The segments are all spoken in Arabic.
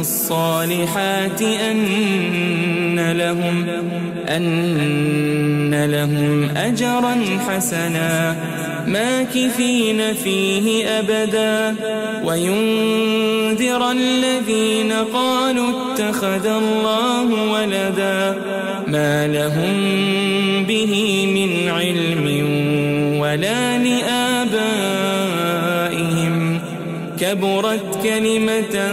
الصالحات أن لهم أن لهم أجرا حسنا ماكثين فيه أبدا. وينذر الذين قالوا اتخذ الله ولدا. ما لهم به من علم ولا لآبائهم. كبرت كلمة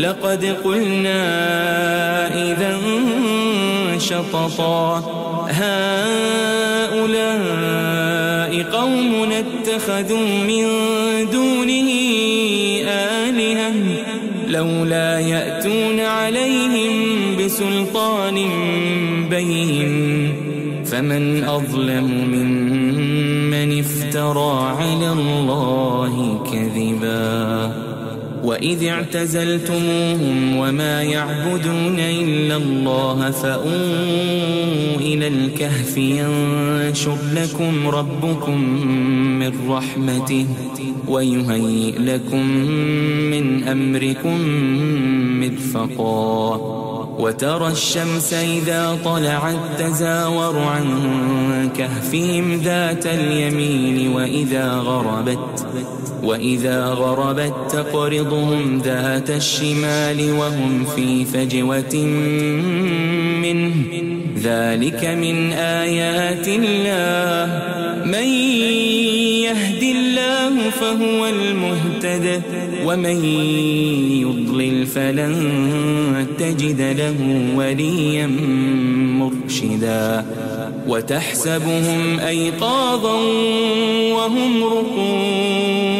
لقد قلنا إذا شططا هؤلاء قوم اتخذوا من دونه آلهة لولا يأتون عليهم بسلطان بين. فمن أظلم ممن افترى على الله كذبا. وإذ اعتزلتموهم وما يعبدون إلا الله فأووا إلى الكهف ينشر لكم ربكم من رحمته ويهيئ لكم من أمركم مرفقا وترى الشمس إذا طلعت تزاور عن كهفهم ذات اليمين وإذا غربت وإذا غربت تقرضهم ذات الشمال وهم في فجوة منه. ذلك من آيات الله. من يهد الله فهو المهتد ومن يضلل فلن تجد له وليا مرشدا. وتحسبهم أيقاظا وهم رقود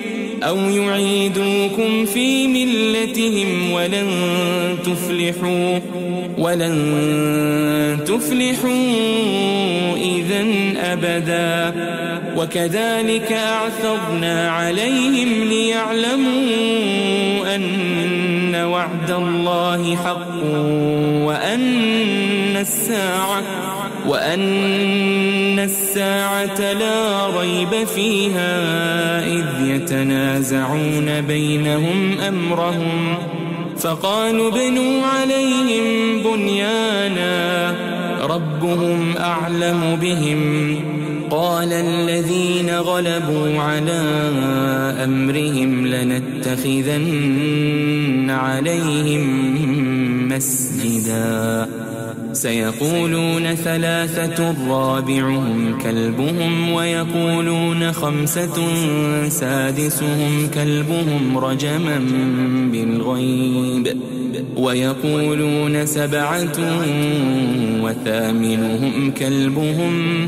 أو يعيدوكم في ملتهم ولن تفلحوا ولن تفلحوا إذا أبدا. وكذلك أعثرنا عليهم ليعلموا أن وعد الله حق وأن الساعة وأن الساعة لا ريب فيها إذ يتنازعون بينهم أمرهم فقالوا ابنوا عليهم بنيانا ربهم أعلم بهم قال الذين غلبوا على أمرهم لنتخذن عليهم مسجداً سيقولون ثلاثة رابعهم كلبهم ويقولون خمسة سادسهم كلبهم رجما بالغيب ويقولون سبعة وثامنهم كلبهم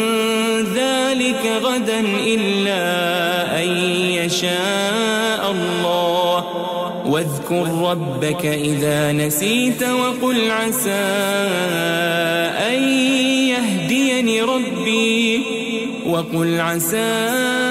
ذلك غدا إلا أن يشاء الله. واذكر ربك إذا نسيت وقل عسى أن يهديني ربي. وقل عسى أن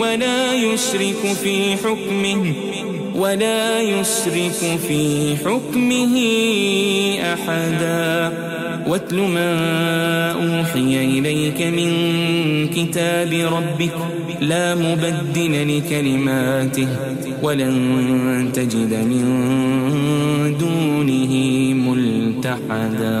ولا يشرك في حكمه ولا يشرك في حكمه أحدا. واتل ما أوحي إليك من كتاب ربك لا مبدل لكلماته ولن تجد من دونه ملتحدا.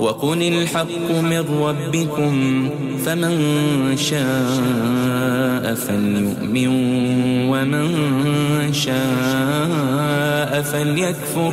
وقل الحق من ربكم فمن شاء فليؤمن ومن شاء فليكفر.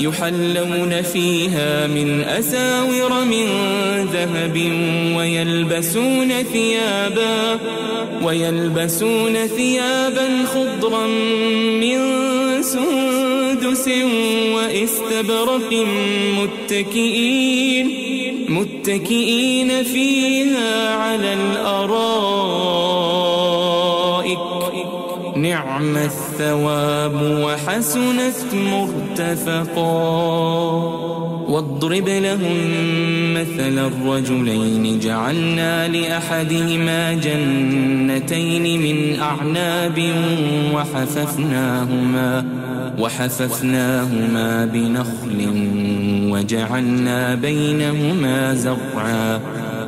يحلون فيها من أساور من ذهب ويلبسون ثيابا ويلبسون ثيابا خضرا من سندس واستبرق متكئين متكئين فيها على الأرائك نعم الثواب وحسنت مرتفقا. واضرب لهم مثل الرجلين جعلنا لأحدهما جنتين من أعناب وحففناهما وحففناهما بنخل وجعلنا بينهما زرعا.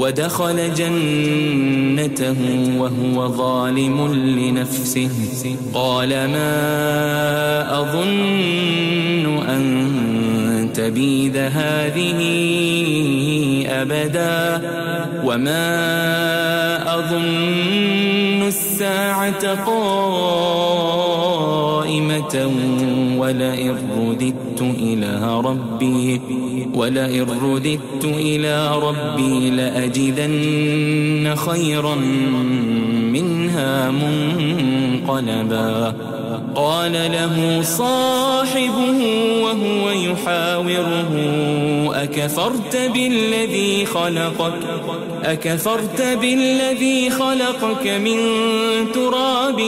ودخل جنته وهو ظالم لنفسه. قال ما أظن أن تبيد هذه أبدا وما أظن الساعة قائمة ولئن رددت إلى ربي ولئن رددت إلى ربي لأجدن خيرا منها منقلبا قال له صاحبه وهو يحاوره أكفرت بالذي خلقك؟ أكفرت بالذي خلقك من تراب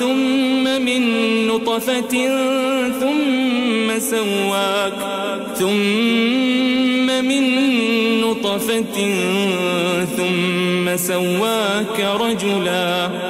ثم من نطفة ثم سواك ثم من نطفة ثم سواك رجلا.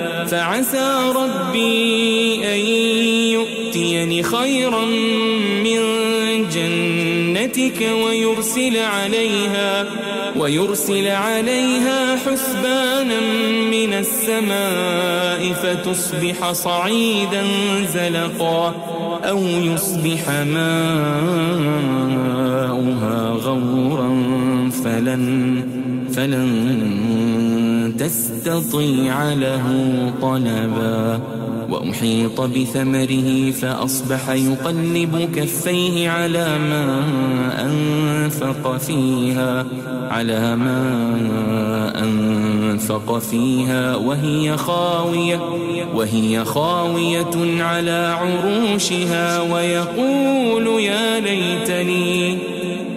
فعسى ربي أن يؤتيني خيرا من جنتك ويرسل عليها ويرسل عليها حسبانا من السماء فتصبح صعيدا زلقا أو يصبح ماؤها غورا فلن فلن تستطيع له طلبا. وأحيط بثمره فأصبح يقلب كفيه على ما أنفق فيها على ما أنفق فيها. وهي خاوية وهي خاوية على عروشها ويقول يا ليتني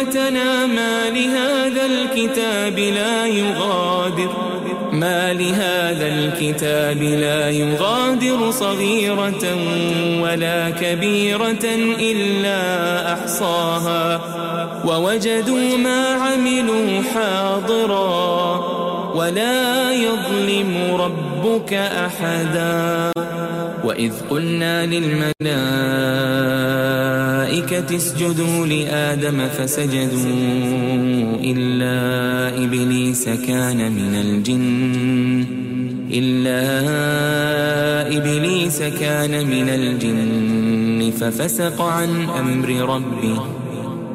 ويلتنا ما لهذا الكتاب لا يغادر. ما لهذا الكتاب لا يغادر صغيرة ولا كبيرة إلا أحصاها. ووجدوا ما عملوا حاضرا. ولا يظلم ربك أحدا. وإذ قلنا للملائكة اسجدوا لآدم فسجدوا إلا إبليس كان من الجن. إلا إبليس كان من الجن ففسق عن أمر ربه.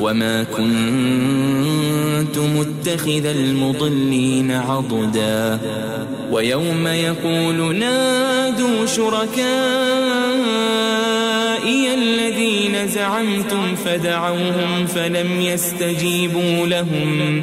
وما كنت متخذ المضلين عضدا ويوم يقول نادوا شركائي الذين زعمتم فدعوهم فلم يستجيبوا لهم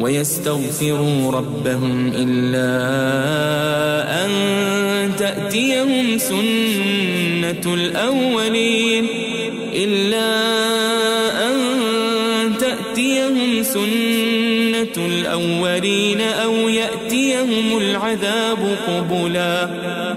ويستغفروا ربهم إلا أن تأتيهم سنة الأولين إلا أن تأتيهم سنة الأولين أو يأتيهم العذاب قبلا.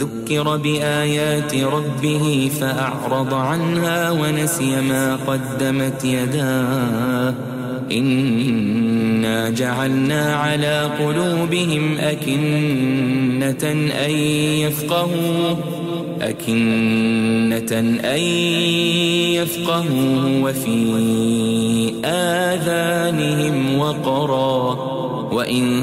ذكر بآيات ربه فأعرض عنها ونسي ما قدمت يداه. إنا جعلنا على قلوبهم أكنة أن يفقهوا أكنة أن يفقهوا وفي آذانهم وقرا. وإن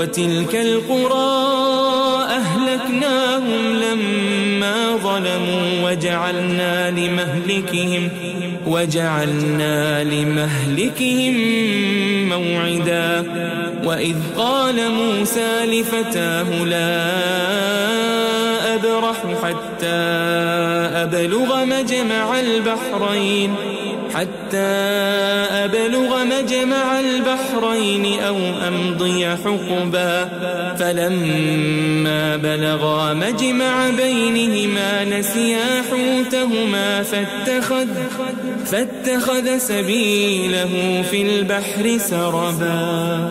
وتلك القرى أهلكناهم لما ظلموا وجعلنا لمهلكهم وجعلنا لمهلكهم موعدا وإذ قال موسى لفتاه لا أبرح حتى أبلغ مجمع البحرين حتى أبلغ مجمع البحرين أو أمضي حقبا. فلما بلغا مجمع بينهما نسيا حوتهما فاتخذ, فاتخذ سبيله في البحر سربا.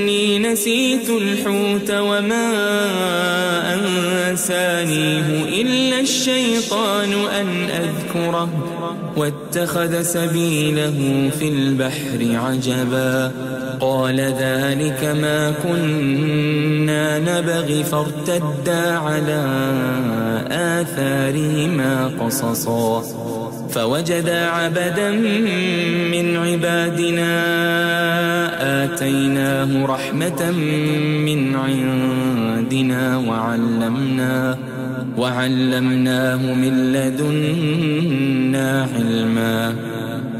نسيت الحوت وما أنسانيه إلا الشيطان أن أذكره واتخذ سبيله في البحر عجبا قال ذلك ما كنا نبغي فارتدا على آثارهما قصصا فوجدا عبدا من عبادنا آتيناه رحمة من عندنا وعلمناه وعلمناه من لدنا علما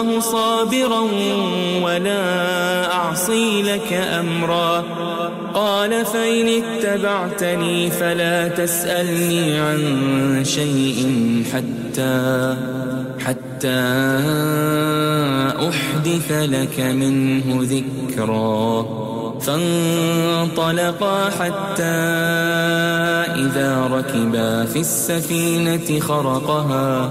الله صابرا ولا أعصي لك أمرا. قال فإن اتبعتني فلا تسألني عن شيء حتى حتى أحدث لك منه ذكرا. فانطلقا حتى إذا ركبا في السفينة خرقها.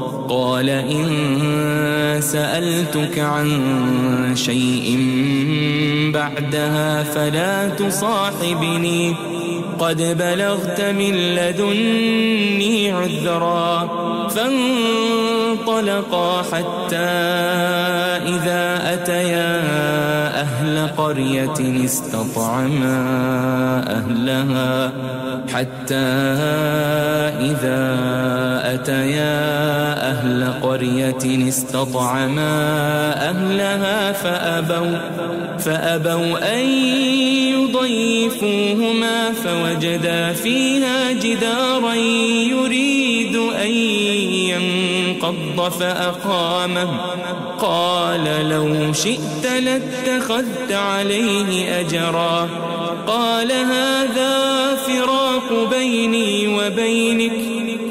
قال إن سألتك عن شيء بعدها فلا تصاحبني. قد بلغت من لدني عذرا. فانطلقا حتى إذا أتيا أهل قرية استطعما أهلها. حتى إذا أتيا أهل قرية استطعما أهلها فأبوا فأبوا أن يضيفوهما فوجدا فيها جدارا يريد ينقض فأقامه قال لو شئت لاتخذت عليه أجرا. قال هذا فراق بيني وبينك.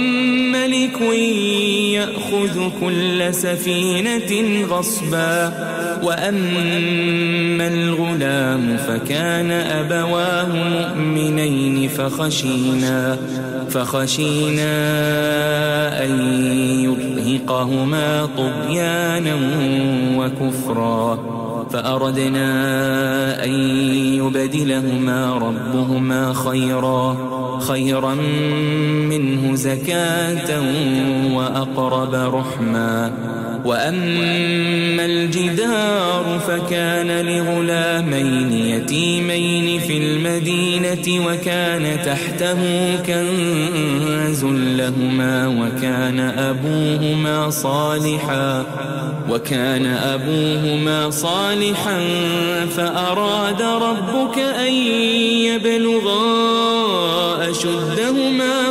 يأخذ كل سفينة غصبا وأما الغلام فكان أبواه مؤمنين فخشينا فخشينا أن يرهقهما طغيانا وكفرا فأردنا أن يبدلهما ربهما خيرا خيرا منه زكاة وأقرب رحما. وأما الجدار فكان لغلامين يتيمين في المدينة وكان تحته كنز لهما وكان أبوهما صالحا وكان أبوهما صالحا فأراد ربك أن يبلغا أشدهما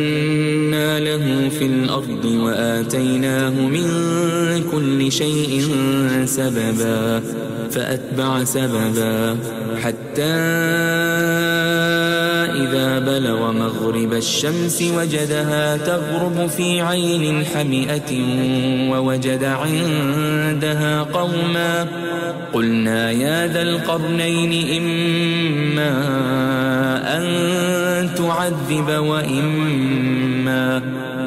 في الأرض وآتيناه من كل شيء سببا فأتبع سببا حتى إذا بلغ مغرب الشمس وجدها تغرب في عين حمئة ووجد عندها قوما. قلنا يا ذا القرنين إما أن تعذب وإما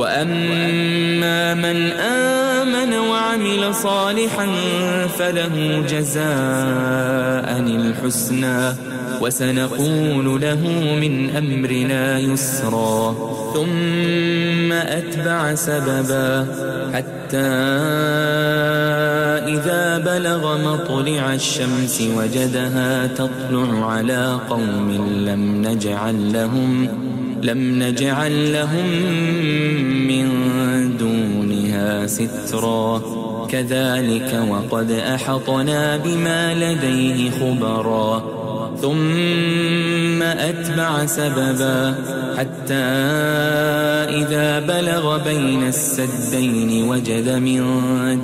وأما من آمن وعمل صالحا فله جزاء الحسنى وسنقول له من أمرنا يسرا. ثم أتبع سببا حتى إذا بلغ مطلع الشمس وجدها تطلع على قوم لم نجعل لهم لم نجعل لهم من دونها سترا. كذلك وقد أحطنا بما لديه خبرا. ثم أتبع سببا حتى إذا بلغ بين السدين وجد من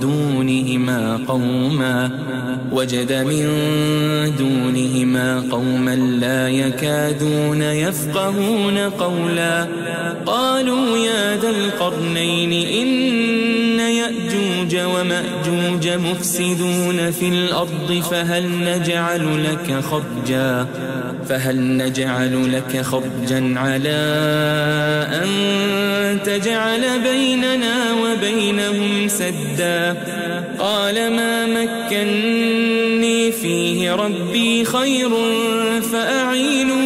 دونهما قوما وجد من دونهما قوما لا يكادون يفقهون قولا قالوا يا ذا القرنين إن يأجوج ومأجوج مفسدون في الأرض فهل نجعل لك خرجا؟ فهل نجعل لك خرجا على أن تجعل بيننا وبينهم سدا؟ قال ما مكني فيه ربي خير فأعينوني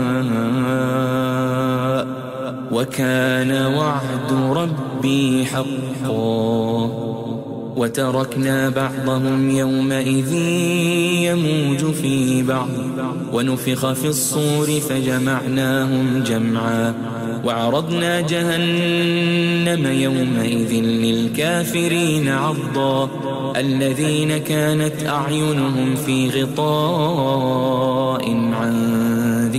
وكان وعد ربي حقا. وتركنا بعضهم يومئذ يموج في بعض. ونفخ في الصور فجمعناهم جمعا. وعرضنا جهنم يومئذ للكافرين عرضا. الذين كانت أعينهم في غطاء عن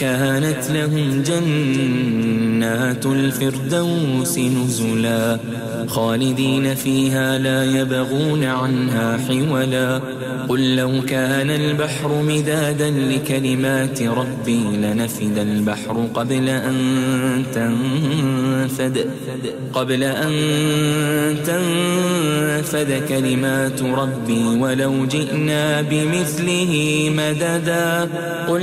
كانت لهم جنات الفردوس نزلا خالدين فيها لا يبغون عنها حولا قل لو كان البحر مدادا لكلمات ربي لنفد البحر قبل أن تنفد قبل أن تنفد كلمات ربي ولو جئنا بمثله مددا قل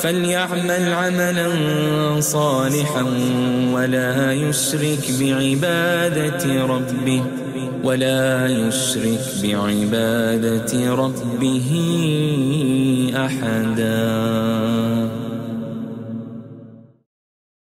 فليعمل عملا صالحا ولا يشرك بعبادة ربه ولا يشرك بعبادة ربه أحداً.